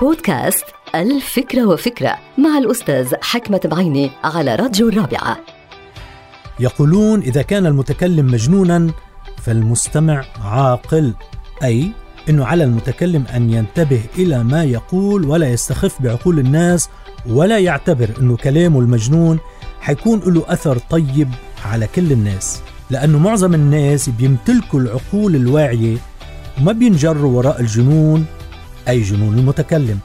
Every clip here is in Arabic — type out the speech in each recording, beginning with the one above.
بودكاست الفكرة وفكرة مع الأستاذ حكمة بعيني على راديو الرابعة. يقولون إذا كان المتكلم مجنونا فالمستمع عاقل أي أنه على المتكلم أن ينتبه إلى ما يقول ولا يستخف بعقول الناس ولا يعتبر أنه كلامه المجنون حيكون له أثر طيب على كل الناس لأنه معظم الناس بيمتلكوا العقول الواعية وما بينجروا وراء الجنون أي جنون المتكلم.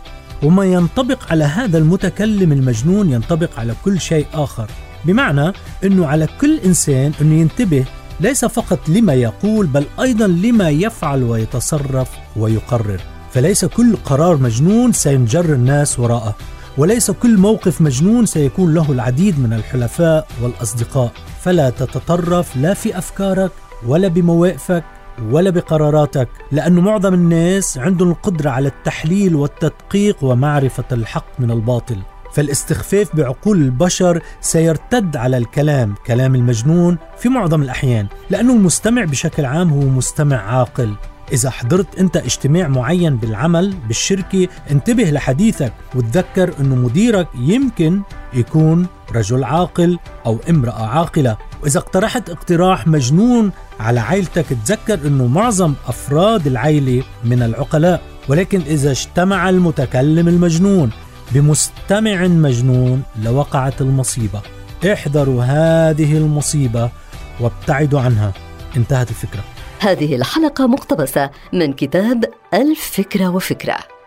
وما ينطبق على هذا المتكلم المجنون ينطبق على كل شيء آخر. بمعنى أنه على كل إنسان أنه ينتبه ليس فقط لما يقول بل أيضا لما يفعل ويتصرف ويقرر. فليس كل قرار مجنون سينجر الناس وراءه. وليس كل موقف مجنون سيكون له العديد من الحلفاء والأصدقاء. فلا تتطرف لا في أفكارك ولا بمواقفك ولا بقراراتك لأن معظم الناس عندهم القدرة على التحليل والتدقيق ومعرفة الحق من الباطل. فالاستخفاف بعقول البشر سيرتد على الكلام كلام المجنون في معظم الأحيان لأنه المستمع بشكل عام هو مستمع عاقل. إذا حضرت أنت اجتماع معين بالعمل بالشركة انتبه لحديثك وتذكر أنه مديرك يمكن يكون رجل عاقل أو امرأة عاقلة. وإذا اقترحت اقتراح مجنون على عائلتك تذكر أنه معظم أفراد العائلة من العقلاء. ولكن إذا اجتمع المتكلم المجنون بمستمع مجنون لوقعت المصيبة. احذروا هذه المصيبة وابتعدوا عنها. انتهت الفكرة. هذه الحلقة مقتبسة من كتاب الفكرة وفكرة.